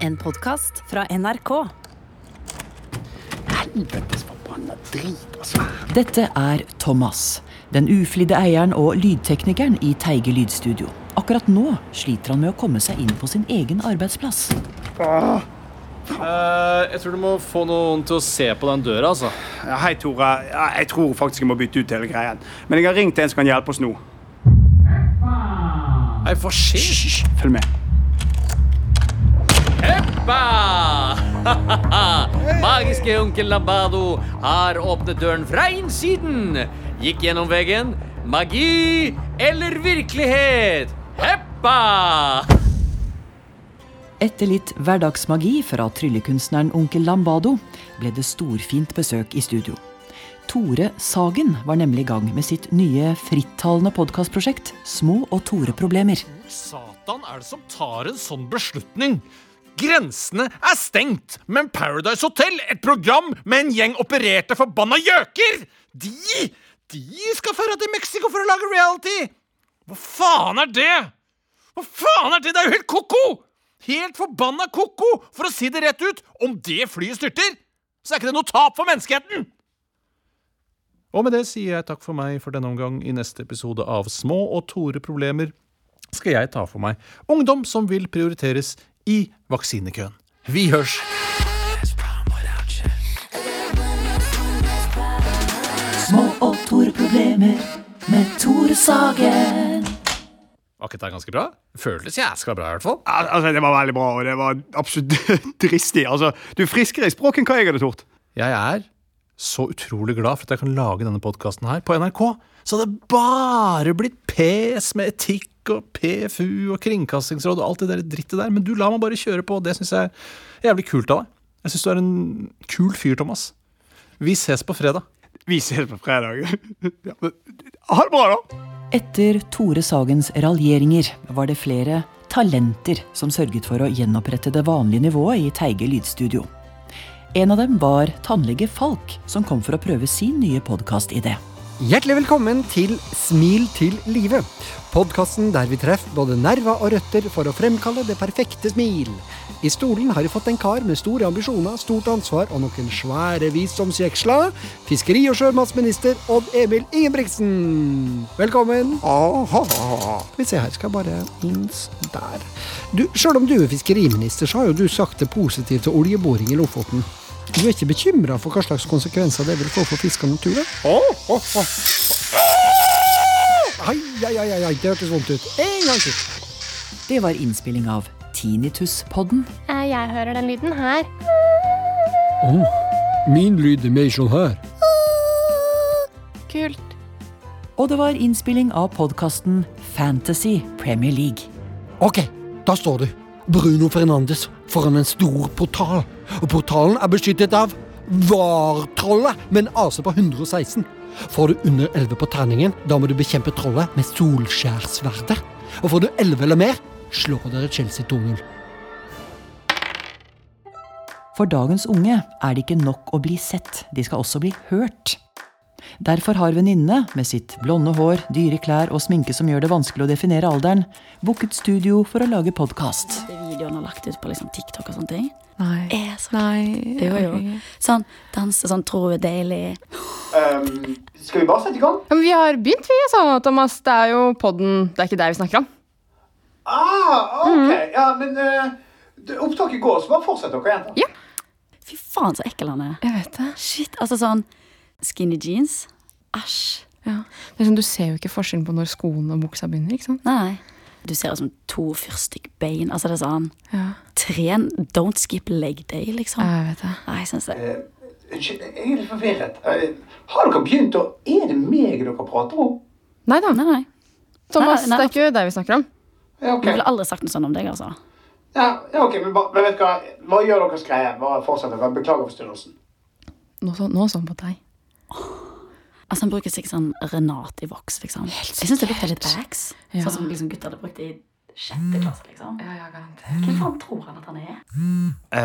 En podkast fra NRK. Helvetes forbanna drit, altså. Dette er Thomas, den uflidde eieren og lydteknikeren i Teige lydstudio. Akkurat nå sliter han med å komme seg inn på sin egen arbeidsplass. Eh, jeg tror du må få noen til å se på den døra, altså. Ja, Hei, Tore. Ja, jeg tror faktisk jeg må bytte ut hele greien. Men jeg har ringt en som kan hjelpe oss nå. Nei, hva skjer? Hysj, følg med. Heppa! Magiske onkel Lambado har åpnet døren fra innsiden. Gikk gjennom veggen. Magi eller virkelighet? Heppa! Etter litt hverdagsmagi fra tryllekunstneren onkel Lambado ble det storfint besøk i studio. Tore Sagen var nemlig i gang med sitt nye frittalende podkastprosjekt Små og Tore-problemer. Satan er det som tar en sånn beslutning? Grensene er stengt, men Paradise Hotel, et program med en gjeng opererte forbanna gjøker, de, de skal føre til Mexico for å lage reality! Hva faen er det? Hva faen er det? Det er jo helt ko-ko! Helt forbanna ko-ko, for å si det rett ut. Om det flyet styrter, så er ikke det noe tap for menneskeheten! Og med det sier jeg takk for meg for denne omgang. I neste episode av Små og Tore problemer skal jeg ta for meg ungdom som vil prioriteres i vaksinekøen. Vi hørs! Små og Tore-problemer med Tore Sagen. Var ikke det ganske bra? Føltes jæskla bra, i hvert fall. Altså, Det var veldig bra, og det var absolutt dristig. Altså, du er friskere i språket enn hva jeg hadde tort. Jeg er så utrolig glad for at jeg kan lage denne podkasten her på NRK. Så hadde det bare blitt pes med etikk og PFU og Kringkastingsråd og alt det der drittet der. Men du lar meg bare kjøre på, og det syns jeg er jævlig kult av deg. Jeg syns du er en kul fyr, Thomas. Vi ses på fredag. Vi ses på fredag. Ja, ha det bra, da. Etter Tore Sagens raljeringer var det flere talenter som sørget for å gjenopprette det vanlige nivået i Teige lydstudio. En av dem var tannlege Falk, som kom for å prøve sin nye podkastidé. Hjertelig velkommen til Smil til live. Podkasten der vi treffer både nerver og røtter for å fremkalle det perfekte smil. I stolen har vi fått en kar med store ambisjoner, stort ansvar og noen svære visdomsjeksler. Fiskeri- og sjømatsminister Odd Emil Ingebrigtsen. Velkommen. Skal vi se her, skal jeg bare inn der. Du, Sjøl om du er fiskeriminister, så har jo du sagt det positivt til oljeboring i Lofoten. Du er ikke bekymra for hva slags konsekvenser det vil få for fisk og natur? da? Ai, ai, ai, ai, ai, det hørtes vondt ut. En gang til. Det var innspilling av Tinnitus-podden. Eh, Jeg hører den lyden her. Min lyd er mer sånn her. Kult. Og det var innspilling av podkasten Fantasy Premier League. Ok, da står det Bruno Fernandes foran en stor portal. Og portalen er beskyttet av VAR-trollet med en AC på 116. Får du under 11 på terningen, da må du bekjempe trollet med solskjærsverdet. Og får du 11 eller mer, slår dere Chelsea 2-0. For dagens unge er det ikke nok å bli sett, de skal også bli hørt. Derfor har venninnene, med sitt blonde hår, dyre klær og sminke som gjør det vanskelig å definere alderen, booket studio for å lage podkast. videoen har lagt ut på liksom TikTok og sånne ting. Nei. Er så Nei. Jo, jo. Sånn danse sånn True Daily. Um, skal vi bare sette i gang? Men vi har begynt, vi, sånn, Thomas. Det er jo podden Det er ikke det vi snakker om. Ah, ok. Ja, men uh, opptaket går, så bare fortsett dere, jenter. Ja. Fy faen, så ekkel han er. Jeg vet det. Shit, altså sånn Skinny jeans. Æsj. Ja. Det er sånn, Du ser jo ikke forskjellen på når skoene og buksa begynner. ikke sant? Nei. Du ser ut som to fyrstikkbein. Altså, det er sånn Ja, Tren Don't skip leg day, liksom. jeg vet det. Nei, jeg synes det. Eh, Unnskyld, jeg er litt forvirret. Eh, har dere begynt å Er det meg dere prater om? Nei da. Nei, nei. Thomas, Nei, nei, det er ikke deg vi snakker om. Ja, okay. Jeg ville aldri sagt noe sånt om deg, altså. Ja, ja, ok, men, men vet du hva? Hva gjør deres greie? Bare fortsett. Beklager forstyrrelsen. Nå sånn på deg. Altså, Han bruker sikkert sånn Renate i voks, liksom. Jeg syns det lukter litt Axe. Ja. Sånn som liksom gutter hadde brukt i sjette klasse, liksom. Ja, ja, garantert. Hvem faen tror han at han er?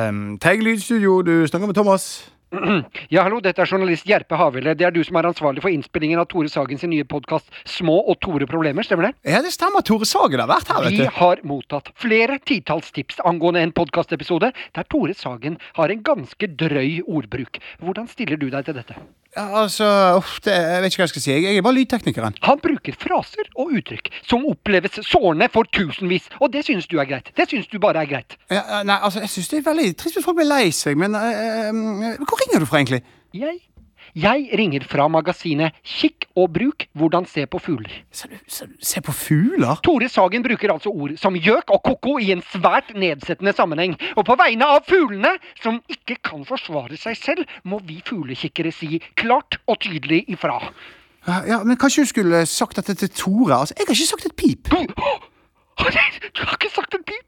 Um, Teig lydstudio, du snakker med Thomas. Ja, hallo, dette er journalist Gjerpe Havile. Det er du som er ansvarlig for innspillingen av Tore Sagen sin nye podkast Små og Tore problemer, stemmer det? Ja, det stemmer. Tore Sagen har vært her, Vi vet du. har mottatt flere titalls tips angående en podkastepisode der Tore Sagen har en ganske drøy ordbruk. Hvordan stiller du deg til dette? Altså, uff, det, Jeg vet ikke hva jeg skal si. Jeg er bare lydteknikeren. Han bruker fraser og uttrykk som oppleves sårende for tusenvis, og det synes du er greit. Det synes du bare er greit. Ja, nei, altså, Jeg synes det er veldig trist hvis folk blir lei seg, men eh, Hvor ringer du fra, egentlig? Jeg Jeg ringer fra magasinet Kikk og bruk hvordan se på fugler. Se, se, se på fugler? Tore Sagen bruker altså ord som gjøk og ko-ko i en svært nedsettende sammenheng. Og på vegne av fuglene, som ikke kan forsvare seg selv, må vi fuglekikkere si klart og tydelig ifra. Ja, ja, men Kanskje du skulle sagt dette til Tore? Altså, Jeg har ikke sagt et pip. Du, du har ikke sagt et pip!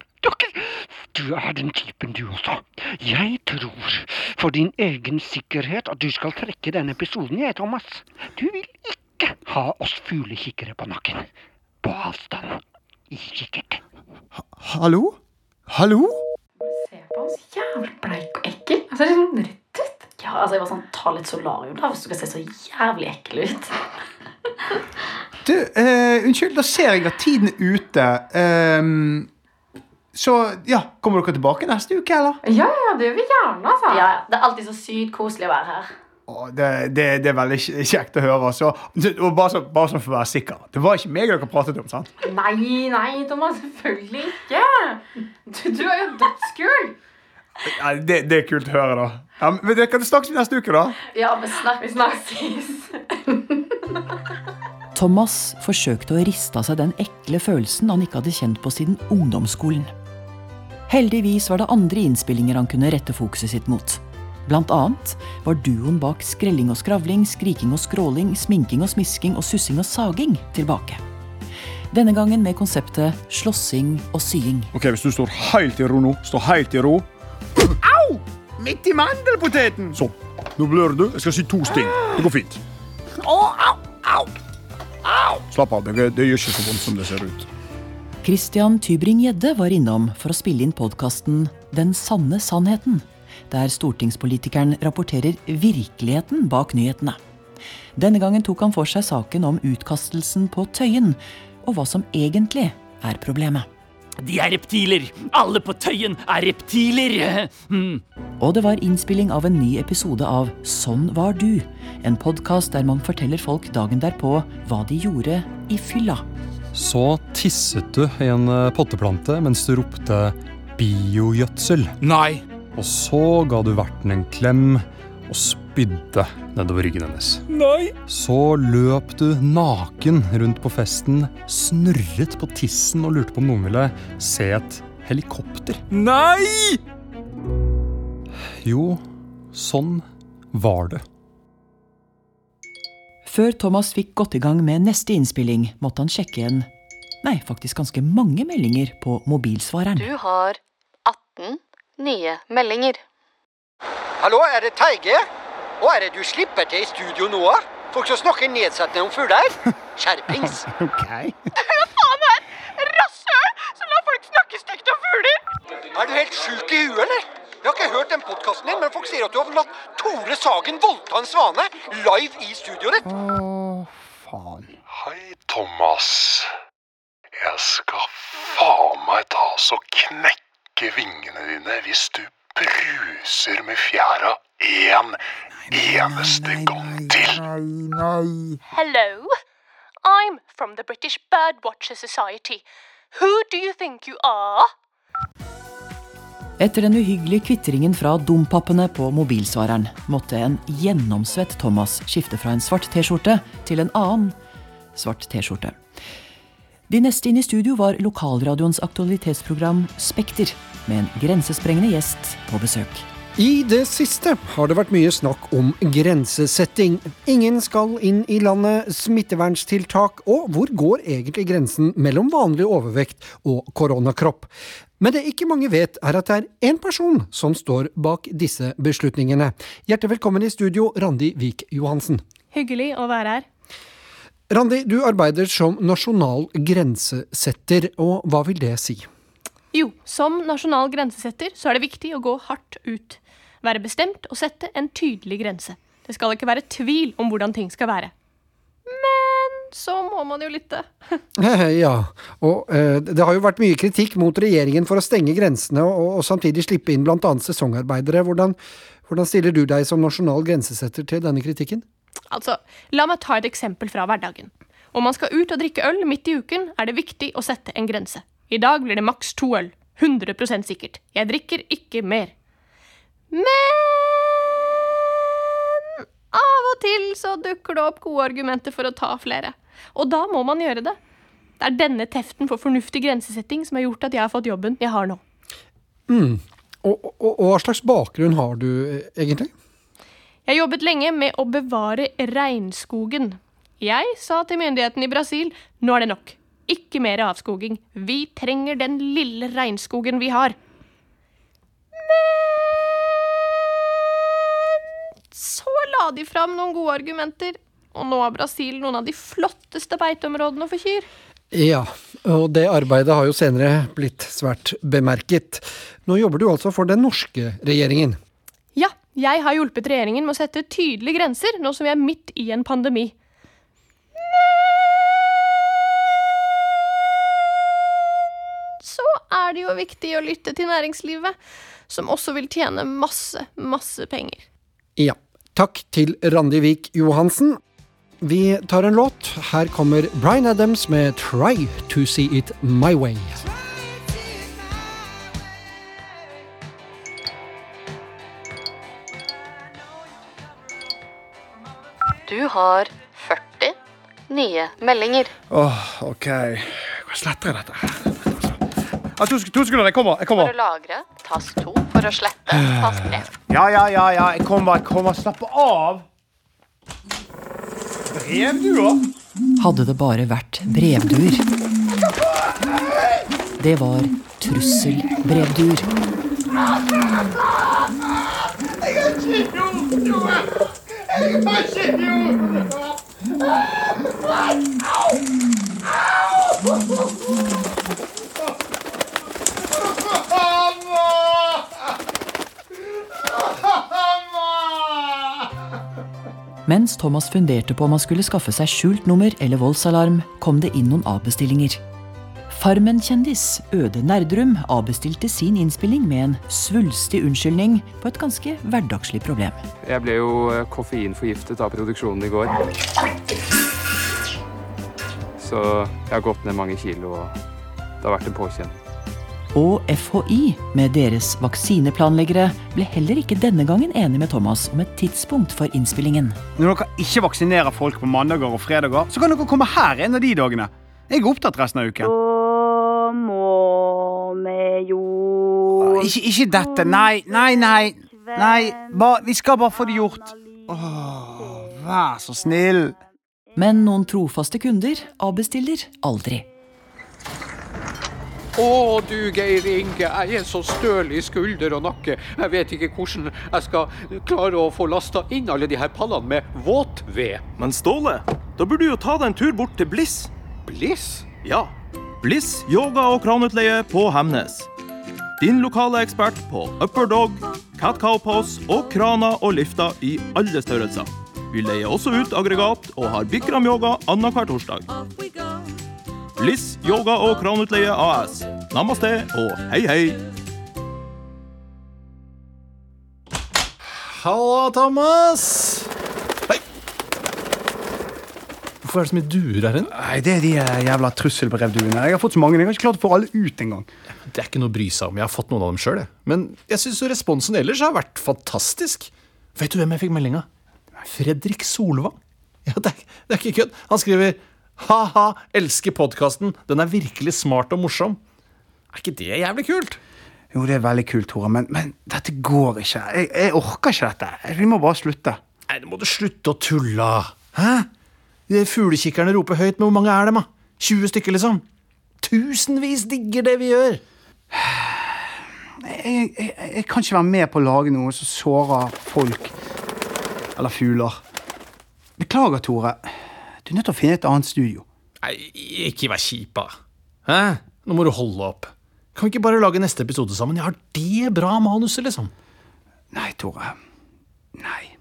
Du, er den typen, du også. Jeg tror, for din egen sikkerhet, at du skal trekke denne episoden, jeg, Thomas. Du vil ikke ha oss fuglekikkere på nakken. På avstand. I kikkert. Hallo? Hallo? Se på oss. jævlig bleik og ekkel. Altså, det er sånn rett ut. Ja, altså jeg var sånn, Ta litt solarium da, hvis du skal se så jævlig ekkel ut. Du, eh, unnskyld, da ser jeg at tiden er ute. Ehm, så ja, kommer dere tilbake neste uke, eller? Ja, ja, det gjør vi gjerne, altså. Ja, Det er alltid så sykt koselig å være her. Å, det, det, det er veldig kjekt å høre. Så, og bare, så, bare sånn for å være sikker. Det var ikke meg dere pratet om, sant? Nei, nei, Thomas, selvfølgelig ikke. Du, du er jo dødskul. Ja, det, det er kult å høre, da. Ja, men det kan snakkes vi neste uke, da. Ja, vi snakkes. Vi snakkes. Thomas forsøkte å riste av seg den ekle følelsen han ikke hadde kjent på siden ungdomsskolen. Heldigvis var det andre innspillinger han kunne rette fokuset sitt mot. Blant annet var duoen bak skrelling og skravling, skriking og skråling, sminking og smisking og sussing og saging tilbake. Denne gangen med konseptet slåssing og sying. Ok, Hvis du står helt i ro nå, stå helt i ro. Au! Midt i mandelpoteten! Sånn. Nå blør du. Jeg skal si to sting. Det går fint. Å, au, au, au. Slapp av. Det, det gjør ikke så vondt som det ser ut. Christian Tybring-Gjedde var innom for å spille inn podkasten Den sanne sannheten, der stortingspolitikeren rapporterer virkeligheten bak nyhetene. Denne gangen tok han for seg saken om utkastelsen på Tøyen, og hva som egentlig er problemet. De er reptiler! Alle på Tøyen er reptiler! Hmm. Og det var innspilling av en ny episode av Sånn var du, en podkast der man forteller folk dagen derpå hva de gjorde i fylla. Så tisset du i en eh, potteplante mens du ropte biogjødsel. Nei. Og så ga du verten en klem og spydde nedover ryggen hennes. Nei! Så løp du naken rundt på festen, snurret på tissen og lurte på om noen ville se et helikopter. Nei! Jo, sånn var det. Før Thomas fikk gått i gang med neste innspilling, måtte han sjekke en Nei, faktisk ganske mange meldinger på mobilsvareren. Du har 18 nye meldinger. Hallo, er det Teige? Og er det du slipper til i studio nå? Folk som snakker nedsettende om fugler? Skjerpings. Ok. Faen her! Rasshøl som lar folk snakke stygt om fugler! Er du helt sjuk i huet, eller? Jeg har ikke hørt den podkasten din, men folk sier at du har latt Tore Sagen voldta en svane live i studioet ditt. Faen. Hei, Thomas. Jeg skal faen meg ta så knekke vingene dine hvis du bruser med fjæra én eneste gang til. Hello, I'm from the British Birdwatcher Society. Who do you think you are? Etter den uhyggelige kvitringen fra dompappene på mobilsvareren måtte en gjennomsvett Thomas skifte fra en svart T-skjorte til en annen svart T-skjorte. De neste inn i studio var lokalradioens aktualitetsprogram Spekter, med en grensesprengende gjest på besøk. I det siste har det vært mye snakk om grensesetting. Ingen skal inn i landet, smittevernstiltak, og hvor går egentlig grensen mellom vanlig overvekt og koronakropp? Men det ikke mange vet, er at det er én person som står bak disse beslutningene. Hjertelig velkommen i studio, Randi Vik Johansen. Hyggelig å være her. Randi, du arbeider som nasjonal grensesetter, og hva vil det si? Jo, som nasjonal grensesetter så er det viktig å gå hardt ut. være bestemt og sette en tydelig grense. Det skal ikke være tvil om hvordan ting skal være. Men så må man jo lytte. Ja, og eh, det har jo vært mye kritikk mot regjeringen for å stenge grensene og, og samtidig slippe inn annet sesongarbeidere. Hvordan, hvordan stiller du deg som nasjonal grensesetter til denne kritikken? Altså, La meg ta et eksempel fra hverdagen. Om man skal ut og drikke øl midt i uken, er det viktig å sette en grense. I dag blir det maks to øl. 100% sikkert. Jeg drikker ikke mer. Men av og til så dukker det opp gode argumenter for å ta flere. Og da må man gjøre det. Det er denne teften for fornuftig grensesetting som har gjort at jeg har fått jobben jeg har nå. Mm. Og, hva slags bakgrunn har du eh, egentlig? Jeg jobbet lenge med å bevare regnskogen. Jeg sa til myndighetene i Brasil nå er det nok. Ikke mer avskoging. Vi trenger den lille regnskogen vi har. Men la de fram noen gode argumenter, og nå har Brasil noen av de flotteste beiteområdene for kyr. Ja, og det arbeidet har jo senere blitt svært bemerket. Nå jobber du altså for den norske regjeringen. Ja, jeg har hjulpet regjeringen med å sette tydelige grenser, nå som vi er midt i en pandemi. så er det jo viktig å lytte til næringslivet, som også vil tjene masse, masse penger. Ja. Takk til Randi Vik Johansen. Vi tar en låt. Her kommer Bryan Adams med 'Try to See It My Way'. Du har 40 nye meldinger. Åh, OK. Hvordan sletter jeg dette? Ja, to, to sekunder, jeg kommer. jeg kommer. For lagre, tast 2. For å slette, tast 3. Ja, ja, ja, ja. Jeg kommer, jeg kommer. Slapp av. Brevduer? Hadde det bare vært brevduer. Det var trusselbrevduer. Jeg har ikke gjort noe! Jeg har ikke gjort noe! Au! Mens Thomas funderte på om han skulle skaffe seg skjult nummer eller voldsalarm, kom det inn noen avbestillinger. Farmen-kjendis Øde Nerdrum avbestilte sin innspilling med en svulstig unnskyldning på et ganske hverdagslig problem. Jeg ble jo eh, koffeinforgiftet av produksjonen i går. Så jeg har gått ned mange kilo, og det har vært en påkjenning. Og FHI, med deres vaksineplanleggere, ble heller ikke denne gangen enig med Thomas om et tidspunkt for innspillingen. Når dere ikke vaksinerer folk på mandager og fredager, så kan dere komme her en av de dagene. Jeg er opptatt resten av uken. Så må vi jo Ikke, ikke dette. Nei, nei, nei. Nei, ba, Vi skal bare få det gjort. Åh, vær så snill. Men noen trofaste kunder avbestiller aldri. Å, du Geir Inge, jeg er så støl i skulder og nakke. Jeg vet ikke hvordan jeg skal klare å få lasta inn alle de her pallene med våtved. Men Ståle, da burde du jo ta deg en tur bort til Bliss. Bliss? Ja. Bliss yoga og kranutleie på Hemnes. Din lokale ekspert på upper dog, cat cow pose og kraner og lifter i alle størrelser. Vi leier også ut aggregat og har Bikram-yoga annenhver torsdag. Bliss yoga og kranutleie AS. Namaste og hei, hei. Halla, Thomas. Hei. Hvorfor er det så mye duer her inne? Nei, Det er de eh, jævla trusselbrevduene. Jeg har fått så mange. Jeg har ikke klart å få alle ut engang. Det er ikke noe å bry seg om. Jeg har fått noen av dem sjøl. Men jeg syns responsen ellers har vært fantastisk. Vet du hvem jeg fikk melding av? Fredrik Solvang. Ja, det er, det er ikke kødd. Han skriver ha-ha, elsker podkasten. Den er virkelig smart og morsom. Er ikke det jævlig kult? Jo, det er veldig kult, Tore, men, men dette går ikke. Jeg, jeg orker ikke dette. Vi må bare slutte. Nei, nå må du slutte å tulle. Hæ? De fuglekikkerne roper høyt, men hvor mange er dem, da? 20 stykker, liksom? Tusenvis digger det vi gjør. Jeg, jeg, jeg kan ikke være med på å lage noe som sårer folk eller fugler. Beklager, Tore. Du er nødt til å finne et annet studio. Nei, ikke vær kjip, da. Hæ? Nå må du holde opp. Kan vi ikke bare lage neste episode sammen? Jeg har det bra manuset, liksom. Nei, Tore. Nei.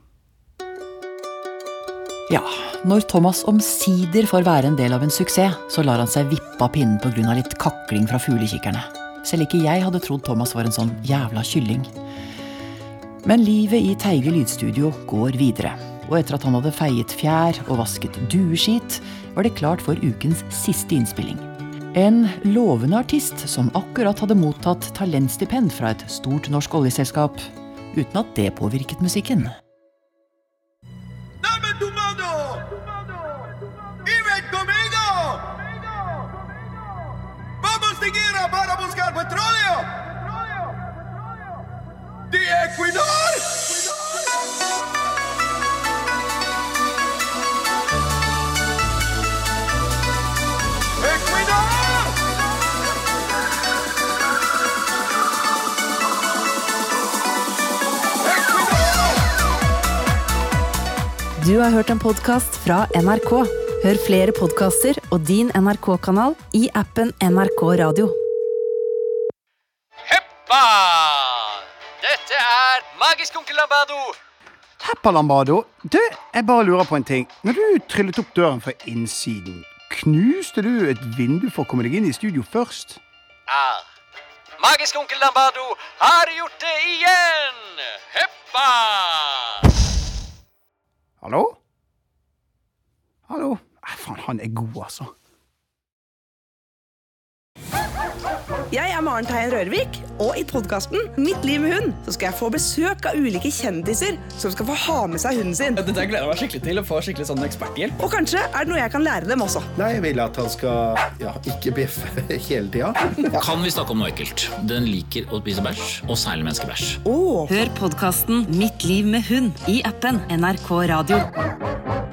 Ja, når Thomas omsider får være en del av en suksess, så lar han seg vippe av pinnen pga. litt kakling fra fuglekikkerne. Selv ikke jeg hadde trodd Thomas var en sånn jævla kylling. Men livet i Teige lydstudio går videre. Og etter at han hadde feiet fjær og vasket dueskit, var det klart for ukens siste innspilling. En lovende artist som akkurat hadde mottatt talentstipend fra et stort norsk oljeselskap, uten at det påvirket musikken. ¡Y ven conmigo! ¡Vamos de guerra para buscar petróleo! ¡De Equinor! Du har hørt en podkast fra NRK. Hør flere podkaster og din NRK-kanal i appen NRK Radio. Heppa! Dette er Magisk onkel Lambado. Heppa Lambado, du, jeg bare lurer på en ting. Når du tryllet opp døren fra innsiden, knuste du et vindu for å komme deg inn i studio først? Ja. Magisk onkel Lambado har gjort det igjen! Heppa! Hallo? Hallo? Nei, faen, han er god, altså. Jeg er Maren Teien Rørvik, og i podkasten Mitt liv med hund så skal jeg få besøk av ulike kjendiser som skal få ha med seg hunden sin. Dette gleder jeg meg skikkelig til å få skikkelig sånn eksperthjelp. Og kanskje er det noe jeg kan lære dem også. Nei, jeg vil at han skal ja, ikke bjeffe hele tida. Kan vi snakke om noe ekkelt? Den liker å spise bæsj, og særlig menneskebæsj. Hør podkasten Mitt liv med hund i appen NRK Radio.